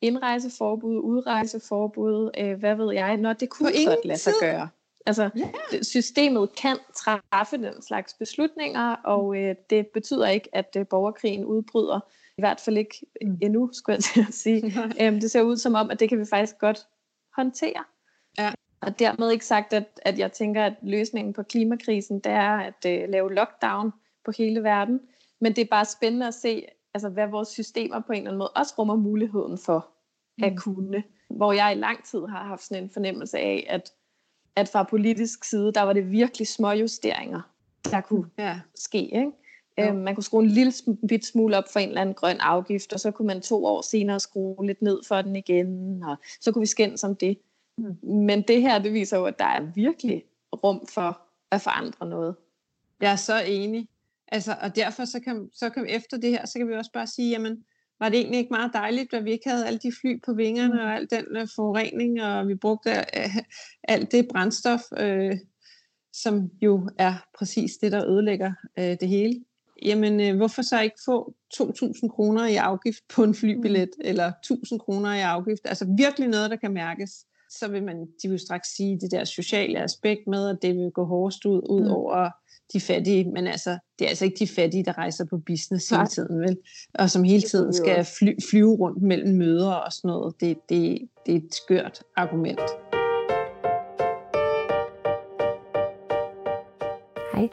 indrejseforbud, udrejseforbud, øh, hvad ved jeg, når det kunne godt lade sig gøre. Altså, yeah. systemet kan træffe den slags beslutninger, og øh, det betyder ikke, at øh, borgerkrigen udbryder. I hvert fald ikke mm. endnu, skulle jeg til at sige. Æm, det ser ud som om, at det kan vi faktisk godt håndtere. Ja. Og dermed ikke sagt, at, at jeg tænker, at løsningen på klimakrisen, det er at øh, lave lockdown på hele verden. Men det er bare spændende at se, altså, hvad vores systemer på en eller anden måde også rummer muligheden for at mm. kunne. Hvor jeg i lang tid har haft sådan en fornemmelse af, at at fra politisk side, der var det virkelig små justeringer, der kunne ja. ske. Ikke? Øhm, man kunne skrue en lille bit smule op for en eller anden grøn afgift, og så kunne man to år senere skrue lidt ned for den igen, og så kunne vi skændes om det. Mm. Men det her, det viser jo, at der er virkelig rum for at forandre noget. Jeg er så enig. Altså, og derfor så kan, så kan vi efter det her, så kan vi også bare sige, jamen, var det egentlig ikke meget dejligt, at vi ikke havde alle de fly på vingerne mm. og al den uh, forurening, og vi brugte uh, alt det brændstof, uh, som jo er præcis det, der ødelægger uh, det hele. Jamen, uh, hvorfor så ikke få 2.000 kroner i afgift på en flybillet, mm. eller 1.000 kroner i afgift? Altså virkelig noget, der kan mærkes. Så vil man, de vil straks sige, det der sociale aspekt med, at det vil gå hårdest ud, ud mm. over de fattige, men altså, det er altså ikke de fattige, der rejser på business hele tiden, vel? Og som hele tiden skal fly, flyve rundt mellem møder og sådan noget. Det, det, det er et skørt argument. Hej,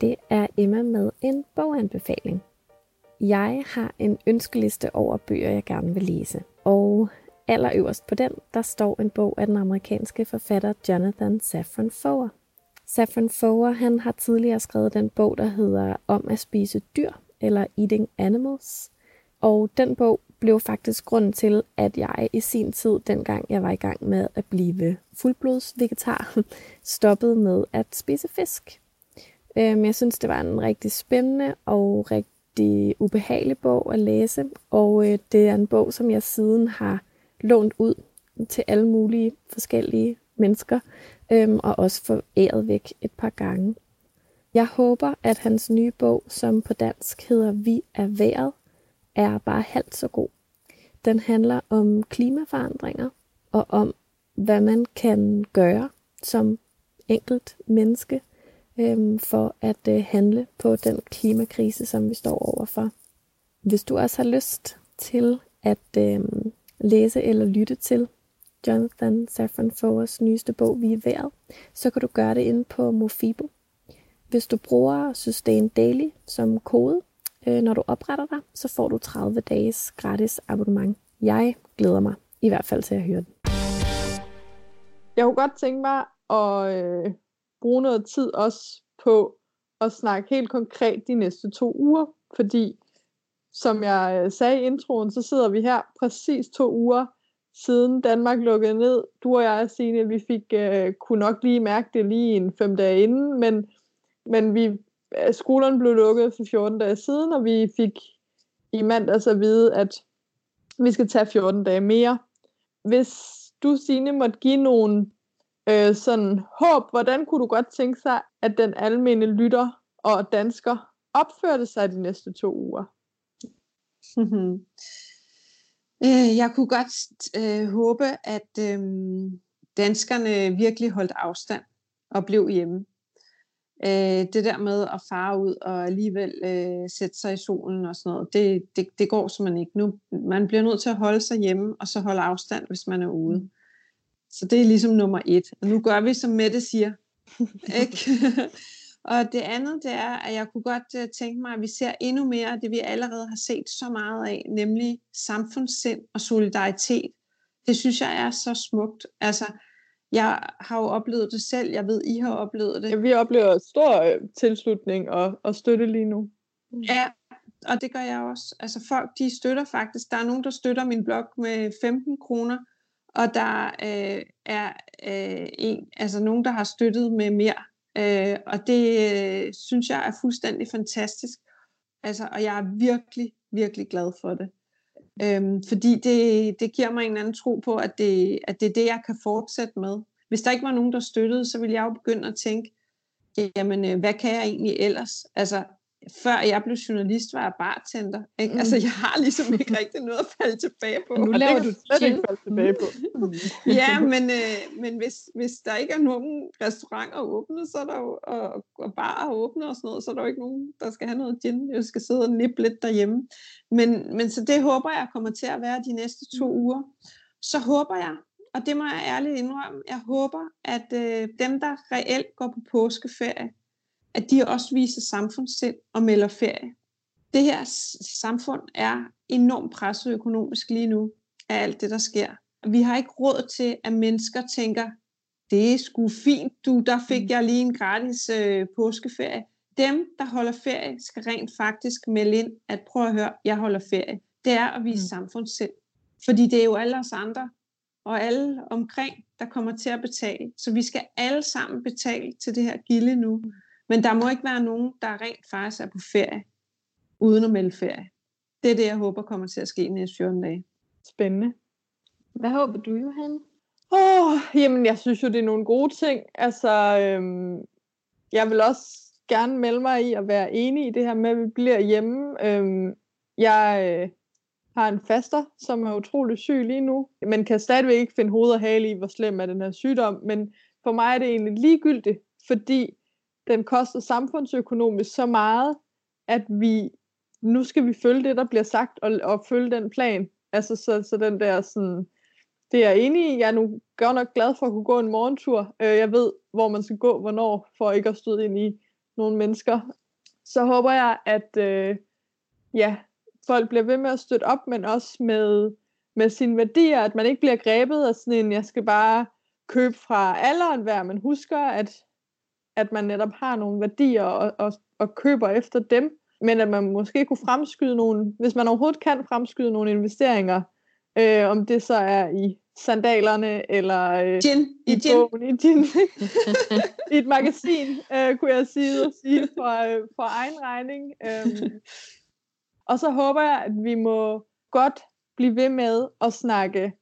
det er Emma med en boganbefaling. Jeg har en ønskeliste over bøger, jeg gerne vil læse. Og allerøverst på den, der står en bog af den amerikanske forfatter Jonathan Safran Foer. Saffron Foer, han har tidligere skrevet den bog, der hedder Om at spise dyr, eller Eating Animals. Og den bog blev faktisk grunden til, at jeg i sin tid, dengang jeg var i gang med at blive fuldblods vegetar, stoppede med at spise fisk. Men jeg synes, det var en rigtig spændende og rigtig ubehagelig bog at læse, og øh, det er en bog, som jeg siden har lånt ud til alle mulige forskellige mennesker, øhm, og også foræret væk et par gange. Jeg håber, at hans nye bog, som på dansk hedder Vi er været, er bare halvt så god. Den handler om klimaforandringer og om, hvad man kan gøre som enkelt menneske øhm, for at øh, handle på den klimakrise, som vi står overfor. Hvis du også har lyst til at øh, læse eller lytte til Jonathan Safran Foers nyeste bog, Vi er Været, så kan du gøre det inde på Mofibo. Hvis du bruger Sustain Daily som kode, Øh, når du opretter dig, så får du 30 dages gratis abonnement. Jeg glæder mig i hvert fald til at høre den. Jeg kunne godt tænke mig at øh, bruge noget tid også på at snakke helt konkret de næste to uger, fordi som jeg øh, sagde i introen, så sidder vi her præcis to uger siden Danmark lukkede ned. Du og jeg, Signe, vi fik, øh, kunne nok lige mærke det lige en fem dage inden, men, men vi, øh, skolerne blev lukket for 14 dage siden, og vi fik i mandags at vide, at vi skal tage 14 dage mere. Hvis du, Signe, måtte give nogle øh, sådan håb, hvordan kunne du godt tænke sig, at den almene lytter og dansker opførte sig de næste to uger? Øh, jeg kunne godt øh, håbe, at øh, danskerne virkelig holdt afstand og blev hjemme. Øh, det der med at fare ud og alligevel øh, sætte sig i solen og sådan noget, det, det, det går simpelthen ikke. Nu, man bliver nødt til at holde sig hjemme og så holde afstand, hvis man er ude. Så det er ligesom nummer et. Og nu gør vi, som Mette siger. Ikke? Og det andet, det er, at jeg kunne godt uh, tænke mig, at vi ser endnu mere af det, vi allerede har set så meget af, nemlig samfundssind og solidaritet. Det synes jeg er så smukt. Altså, jeg har jo oplevet det selv. Jeg ved, I har oplevet det. Ja, vi oplever stor øh, tilslutning og, og støtte lige nu. Ja, og det gør jeg også. Altså folk, de støtter faktisk. Der er nogen, der støtter min blog med 15 kroner, og der øh, er øh, en, altså nogen, der har støttet med mere. Øh, og det øh, synes jeg er fuldstændig fantastisk. Altså, og jeg er virkelig, virkelig glad for det. Øhm, fordi det, det giver mig en anden tro på, at det, at det er det, jeg kan fortsætte med. Hvis der ikke var nogen, der støttede, så ville jeg jo begynde at tænke, jamen, øh, hvad kan jeg egentlig ellers? Altså, før jeg blev journalist, var jeg bartender. Ikke? Mm. Altså, jeg har ligesom ikke rigtig noget at falde tilbage på. Nu laver du slet ikke falde tilbage på. ja, men, øh, men hvis, hvis der ikke er nogen restauranter åbne, så er der jo, og, og barer åbne og sådan noget, så er der jo ikke nogen, der skal have noget gin. Jeg skal sidde og nippe lidt derhjemme. Men, men så det håber jeg kommer til at være de næste to mm. uger. Så håber jeg, og det må jeg ærligt indrømme, jeg håber, at øh, dem, der reelt går på påskeferie, at de også viser samfundssind og melder ferie. Det her samfund er enormt presset økonomisk lige nu af alt det, der sker. Vi har ikke råd til, at mennesker tænker, det er sgu fint, du, der fik mm. jeg lige en gratis øh, påskeferie. Dem, der holder ferie, skal rent faktisk melde ind, at prøv at høre, jeg holder ferie. Det er at vise mm. samfundssind. Fordi det er jo alle os andre, og alle omkring, der kommer til at betale. Så vi skal alle sammen betale til det her gilde nu. Men der må ikke være nogen, der rent faktisk er på ferie, uden at melde ferie. Det er det, jeg håber kommer til at ske næste 14 dage. Spændende. Hvad håber du, Johan? Åh, oh, jamen jeg synes jo, det er nogle gode ting. Altså, øhm, jeg vil også gerne melde mig i at være enig i det her med, at vi bliver hjemme. Øhm, jeg øh, har en faster, som er utrolig syg lige nu, men kan stadigvæk ikke finde hoved og hale i, hvor slem er den her sygdom. Men for mig er det egentlig ligegyldigt, fordi den koster samfundsøkonomisk så meget, at vi nu skal vi følge det, der bliver sagt, og, og følge den plan. Altså, så, så den der sådan, det er jeg enig i. Jeg er nu godt nok glad for at kunne gå en morgentur. Øh, jeg ved, hvor man skal gå, hvornår, for ikke at støde ind i nogle mennesker. Så håber jeg, at øh, ja, folk bliver ved med at støtte op, men også med, med sine værdier, at man ikke bliver grebet af sådan en, jeg skal bare købe fra alderen hver, men husker, at at man netop har nogle værdier og, og, og køber efter dem, men at man måske kunne fremskyde nogle, hvis man overhovedet kan fremskyde nogle investeringer, øh, om det så er i sandalerne, eller øh, gin. i, I gin. bogen, i gin. I et magasin, øh, kunne jeg sige, og sige for, øh, for egen regning. Øh. Og så håber jeg, at vi må godt blive ved med at snakke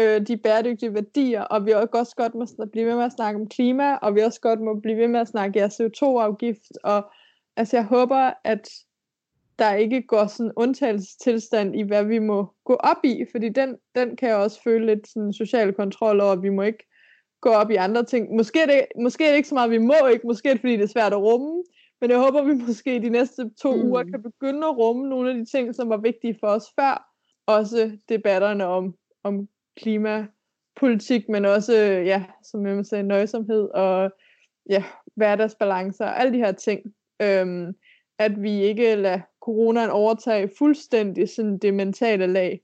øh, de bæredygtige værdier, og vi også godt må blive ved med at snakke om klima, og vi også godt må blive ved med at snakke ja, CO2-afgift, og altså jeg håber, at der ikke går sådan undtagelsestilstand i, hvad vi må gå op i, fordi den, den kan jeg også føle lidt sådan social kontrol over, at vi må ikke gå op i andre ting. Måske er, det, måske er det ikke så meget, vi må ikke, måske er det, fordi det er svært at rumme, men jeg håber, vi måske de næste to mm. uger kan begynde at rumme nogle af de ting, som var vigtige for os før. Også debatterne om, om klimapolitik, men også, ja, som jeg sagde, nøjsomhed og ja, hverdagsbalancer og alle de her ting. Øhm, at vi ikke lader coronaen overtage fuldstændig sådan det mentale lag.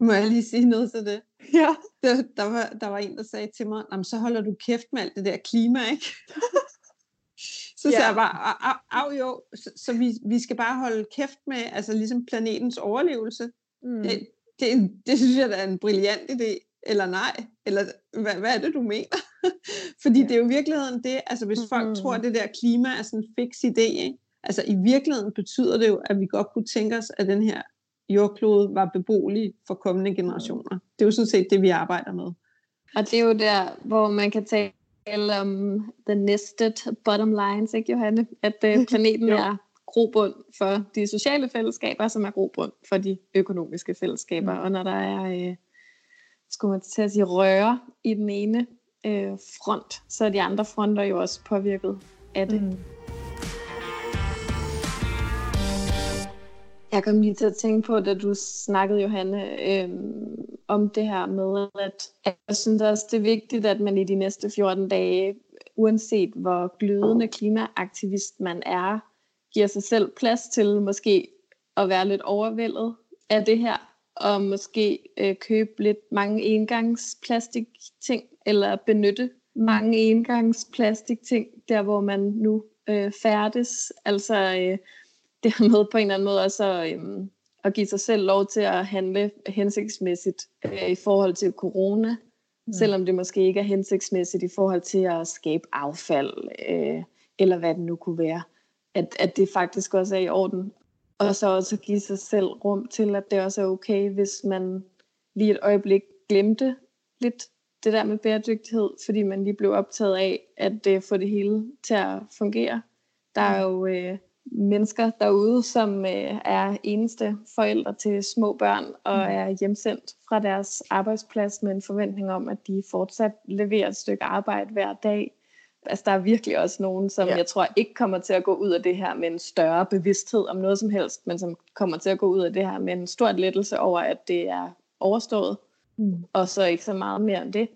Må jeg lige sige noget til det? Ja. Der, der, var, der var en, der sagde til mig, Jamen, så holder du kæft med alt det der klima, ikke? så sagde Ja. jeg bare, "Au, au jo, så, så vi, vi skal bare holde kæft med, altså ligesom planetens overlevelse. Mm. Det, det, det synes jeg da er en brilliant idé, eller nej, eller hvad, hvad er det, du mener? Fordi Ja. det er jo i virkeligheden det, altså hvis folk Mhm. tror, at det der klima er sådan en fix idé, ikke? altså i virkeligheden betyder det jo, at vi godt kunne tænke os, at den her jordklode var beboelig for kommende generationer. Det er jo sådan set det, vi arbejder med. Og det er jo der, hvor man kan tale om the nested bottom lines, ikke Johanne? At øh, planeten er grobund for de sociale fællesskaber, som er grobund for de økonomiske fællesskaber. Mm. Og når der er, øh, skulle man til at sige, røre i den ene øh, front, så er de andre fronter jo også påvirket af det. Mm. Jeg kom lige til at tænke på, da du snakkede, Johanne, øhm, om det her med, at at jeg synes også, det er vigtigt, at man i de næste 14 dage, uanset hvor glødende klimaaktivist man er, giver sig selv plads til måske at være lidt overvældet af det her, og måske øh, købe lidt mange engangsplastikting, eller benytte mange engangsplastikting, der hvor man nu øh, færdes. Altså øh, det her med på en eller anden måde også at, øhm, at give sig selv lov til at handle hensigtsmæssigt øh, i forhold til corona, mm. selvom det måske ikke er hensigtsmæssigt i forhold til at skabe affald, øh, eller hvad det nu kunne være. At, at det faktisk også er i orden. Og så også at give sig selv rum til, at det også er okay, hvis man lige et øjeblik glemte lidt det der med bæredygtighed, fordi man lige blev optaget af at øh, få det hele til at fungere. Der er jo øh, mennesker derude, som øh, er eneste forældre til små børn og Mm. er hjemsendt fra deres arbejdsplads med en forventning om, at de fortsat leverer et stykke arbejde hver dag. Altså der er virkelig også nogen, som Ja. jeg tror ikke kommer til at gå ud af det her med en større bevidsthed om noget som helst, men som kommer til at gå ud af det her med en stor lettelse over, at det er overstået, Mm. og så ikke så meget mere end det.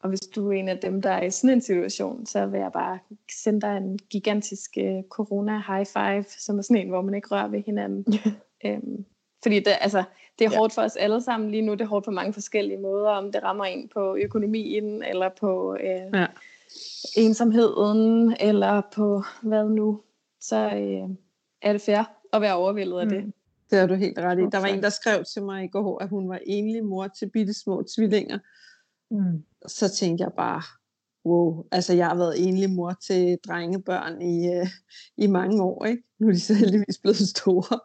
Og hvis du er en af dem, der er i sådan en situation, så vil jeg bare sende dig en gigantisk uh, corona high five, som er sådan en, hvor man ikke rører ved hinanden. øhm, fordi det, altså, det er Ja. hårdt for os alle sammen lige nu. Det er hårdt på mange forskellige måder, om det rammer en på økonomien, eller på øh, Ja. Ensomheden, eller på hvad nu. Så øh, er det fair at være overvældet af det. Mm. Det har du helt ret i. Der var en, der skrev til mig i går, at hun var enlig mor til bitte små tvillinger. Mm. Så tænkte jeg bare, wow, altså jeg har været enlig mor til drengebørn i, øh, i mange år, ikke? Nu er de så heldigvis blevet store.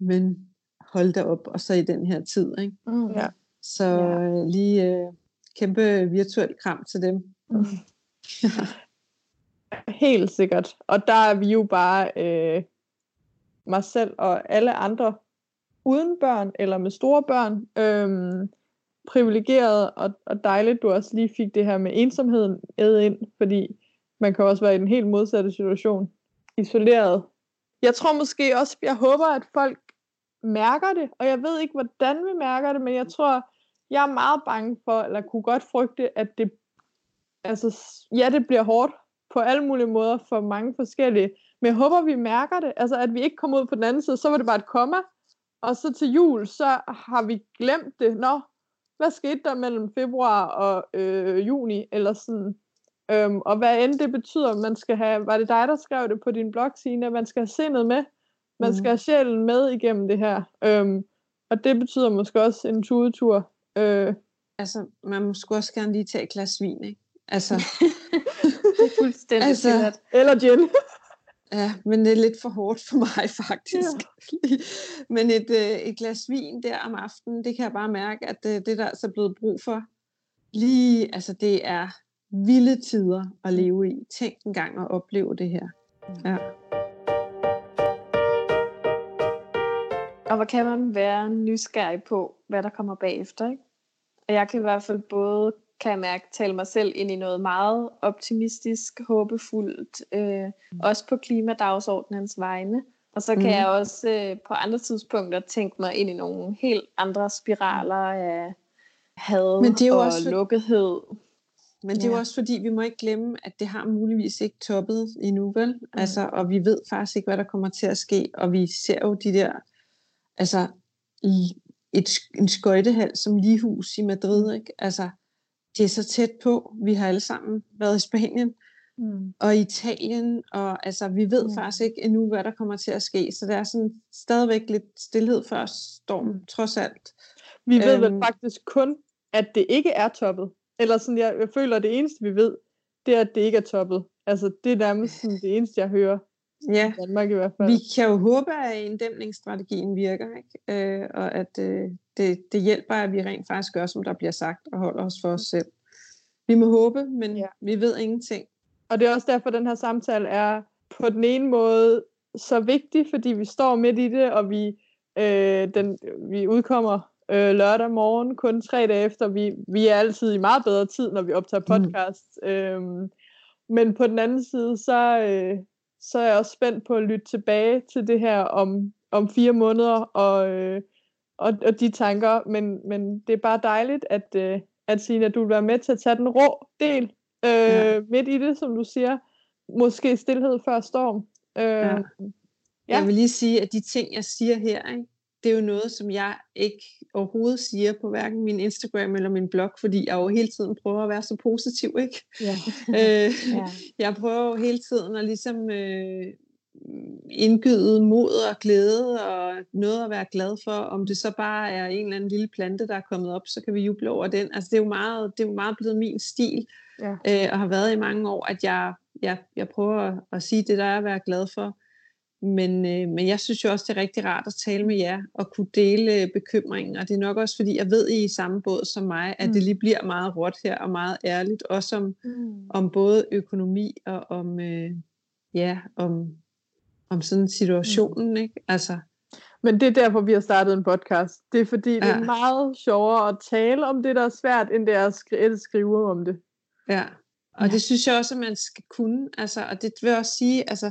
Men hold da op, og så i den her tid, ikke? Mm. Ja. Så Ja. øh, lige øh, kæmpe virtuel kram til dem. Mm. Helt sikkert. Og der er vi jo bare øh, mig selv og alle andre uden børn eller med store børn øh, privilegeret og, og dejligt, du også lige fik det her med ensomheden æd ind, fordi man kan også være i den helt modsatte situation, isoleret. Jeg tror måske også, jeg håber, at folk mærker det, og jeg ved ikke, hvordan vi mærker det, men jeg tror, jeg er meget bange for, eller kunne godt frygte, at det, altså, ja, det bliver hårdt på alle mulige måder for mange forskellige, men jeg håber, vi mærker det, altså at vi ikke kommer ud på den anden side, så var det bare et komma, og så til jul, så har vi glemt det. Nå, hvad skete der mellem februar og øh, juni, eller sådan. Øhm, og hvad end det betyder, man skal have, var det dig, der skrev det på din blog, Signe, man skal have sindet med, man Mhm. skal have sjælen med igennem det her. Øhm, og det betyder måske også en tudetur. Øh, Altså, man må sgu også gerne lige tage et glas vin, ikke? Altså, Det er fuldstændig Altså, altså, eller gin. ja, men det er lidt for hårdt for mig, faktisk. Ja. men et, øh, et glas vin der om aftenen, det kan jeg bare mærke, at øh, det der er så blevet brug for. Lige, altså det er vilde tider at leve i. Tænk en gang at opleve det her. Ja. Og hvor kan man være nysgerrig på, hvad der kommer bagefter, ikke? Og jeg kan i hvert fald både, kan jeg mærke, tale mig selv ind i noget meget optimistisk, håbefuldt, øh, også på klimadagsordnens vegne. Og så kan Mhm. jeg også øh, på andre tidspunkter tænke mig ind i nogle helt andre spiraler af had Men det er jo og også lukkethed. Men det er jo også fordi, vi må ikke glemme, at det har muligvis ikke toppet endnu, vel? Mm. Altså, og vi ved faktisk ikke, hvad der kommer til at ske, og vi ser jo de der, altså, i et, en skøjtehal som Ligehus i Madrid, ikke? Altså, det er så tæt på. Vi har alle sammen været i Spanien mm. og Italien, og altså, vi ved mm. faktisk ikke endnu, hvad der kommer til at ske. Så der er sådan stadigvæk lidt stillhed før storm, trods alt. Vi ved øhm, vel faktisk kun, at det ikke er toppet. Eller sådan, jeg, jeg føler, at det eneste, vi ved, det er, at det ikke er toppet. Altså, det er nærmest sådan, det eneste, jeg hører. Ja, Danmark i hvert fald. vi kan jo håbe, at inddæmningsstrategien virker, ikke? Øh, og at øh, det, det hjælper, at vi rent faktisk gør, som der bliver sagt, og holder os for os selv. Vi må håbe, men ja. vi ved ingenting. Og det er også derfor, at den her samtale er på den ene måde så vigtig, fordi vi står midt i det, og vi, øh, den, vi udkommer øh, lørdag morgen, kun tre dage efter. Vi, vi er altid i meget bedre tid, når vi optager mm. podcast. Mm. Øhm, men på den anden side, så, øh, så er jeg også spændt på at lytte tilbage til det her om, om fire måneder, og, øh, og, og de tanker. Men, men det er bare dejligt, at, øh, at Sina, du vil være med til at tage den rå del øh, ja. midt i det, som du siger. Måske stillhed før storm. Øh, ja. Ja. Jeg vil lige sige, at de ting, jeg siger her, ikke, det er jo noget, som jeg ikke overhovedet siger på hverken min Instagram eller min blog, fordi jeg jo hele tiden prøver at være så positiv, ikke? Ja. øh, ja. Jeg prøver jo hele tiden at ligesom øh, indgyde mod og glæde og noget at være glad for. Om det så bare er en eller anden lille plante, der er kommet op, så kan vi juble over den. Altså det er jo meget, det er jo meget blevet min stil, ja. øh, og har været i mange år, at jeg, jeg, jeg prøver at, at sige det, der er at være glad for. Men, øh, men jeg synes jo også, det er rigtig rart at tale med jer og kunne dele øh, bekymringen. Og det er nok også, fordi jeg ved, I er i samme båd som mig, at mm. det lige bliver meget råt her og meget ærligt. Også om, mm. om både økonomi og om, øh, ja, om, om sådan situationen. Mm. Ikke? Altså, men det er derfor, vi har startet en podcast. Det er fordi, ja. det er meget sjovere at tale om det, der er svært, end det er at skrive, skrive om det. Ja, og ja. det synes jeg også, at man skal kunne. Altså, og det vil også sige, altså,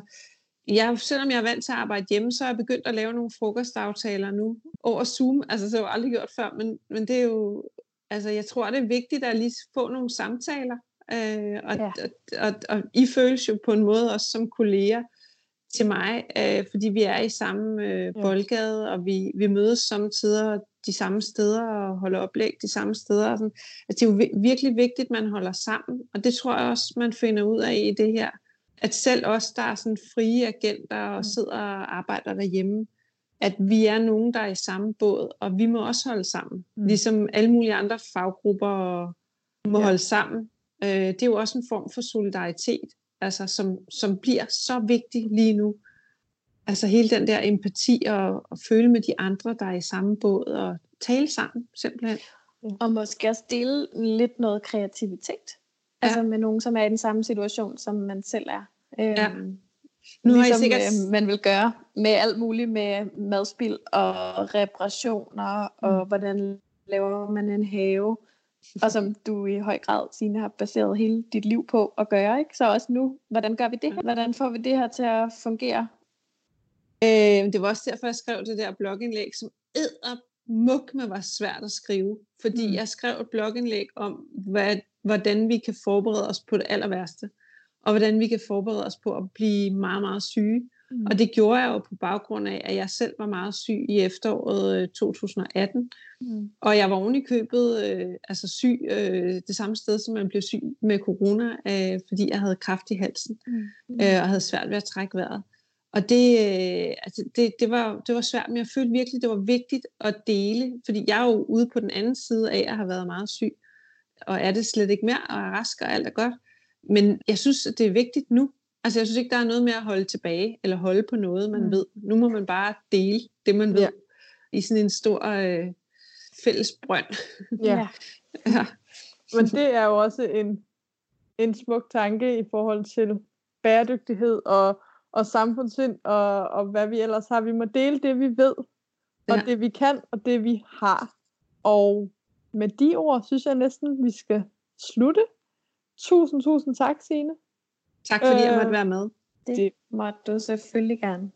jeg, selvom jeg er vant til at arbejde hjemme, så er jeg begyndt at lave nogle frokostaftaler nu over Zoom. Altså, det har jeg aldrig gjort før, men, men det er jo, altså, jeg tror, det er vigtigt at lige få nogle samtaler. Øh, og, ja. og, og, og I føles jo på en måde også som kolleger til mig, øh, fordi vi er i samme øh, boldgade, og vi, vi mødes samtidig de samme steder og holder oplæg de samme steder. Og sådan. Altså, det er jo virkelig vigtigt, at man holder sammen, og det tror jeg også, man finder ud af i det her at selv os, der er sådan frie agenter og mm. sidder og arbejder derhjemme, at vi er nogen, der er i samme båd, og vi må også holde sammen. Mm. Ligesom alle mulige andre faggrupper må ja. holde sammen. Øh, det er jo også en form for solidaritet, altså, som, som bliver så vigtig lige nu. Altså hele den der empati og, og føle med de andre, der er i samme båd, og tale sammen simpelthen. Og måske også dele lidt noget kreativitet. Ja. Altså med nogen, som er i den samme situation, som man selv er. Øhm, ja. Nu har ligesom, I sikkert... øh, man vil gøre med alt muligt med madspil og reparationer, mm. og hvordan laver man en have. Og som du i høj grad, Signe, har baseret hele dit liv på at gøre. Ikke? Så også nu, hvordan gør vi det? Hvordan får vi det her til at fungere? Øh, det var også derfor, jeg skrev det der blogindlæg, som muk med var svært at skrive. Fordi mm. jeg skrev et blogindlæg om, hvad hvordan vi kan forberede os på det aller værste, og hvordan vi kan forberede os på at blive meget, meget syge. Mm. Og det gjorde jeg jo på baggrund af, at jeg selv var meget syg i efteråret 2018. Øh, mm. Og jeg var oven i købet øh, altså syg øh, det samme sted, som man blev syg med corona, øh, fordi jeg havde kraft i halsen mm. øh, og havde svært ved at trække vejret. Og det, øh, altså det, det, var, det var svært, men jeg følte virkelig, det var vigtigt at dele, fordi jeg er jo ude på den anden side af at have været meget syg og er det slet ikke mere, og er rask, og alt er godt. Men jeg synes, at det er vigtigt nu. Altså, jeg synes ikke, der er noget med at holde tilbage, eller holde på noget, man mm. ved. Nu må man bare dele det, man ved, ja. i sådan en stor øh, fælles brønd. Ja. ja. Men det er jo også en, en smuk tanke i forhold til bæredygtighed og, og samfundssind og, og hvad vi ellers har. Vi må dele det, vi ved, og ja. det vi kan, og det vi har. Og med de ord synes jeg næsten, vi skal slutte. Tusind, tusind tak, Signe. Tak fordi øh, jeg måtte være med. Det, det måtte du selvfølgelig gerne.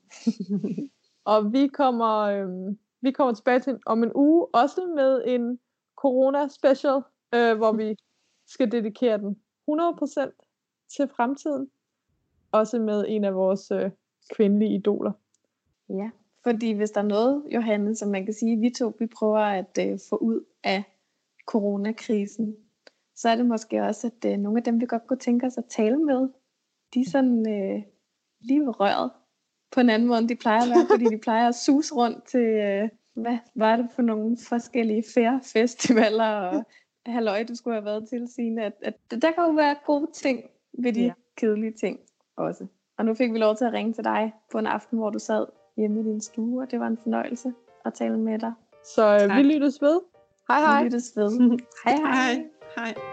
og vi kommer, øh, vi kommer tilbage til om en uge, også med en corona special, øh, hvor vi skal dedikere den 100% til fremtiden. Også med en af vores øh, kvindelige idoler. Ja, fordi hvis der er noget, Johanne, som man kan sige, vi to vi prøver at øh, få ud af coronakrisen, så er det måske også, at øh, nogle af dem, vi godt kunne tænke os at tale med, de er sådan øh, lige ved røret på en anden måde, end de plejer at være, fordi de plejer at sus rundt til, øh, hvad var det for nogle forskellige fair festivaler og halløj, du skulle have været til, Signe, at, at der kan jo være gode ting ved de ja. kedelige ting også. Og nu fik vi lov til at ringe til dig på en aften, hvor du sad hjemme i din stue, og det var en fornøjelse at tale med dig. Så øh, vi lyttes ved. Hej hej. Vi lyttes ved. hej hej. Hej. Hej.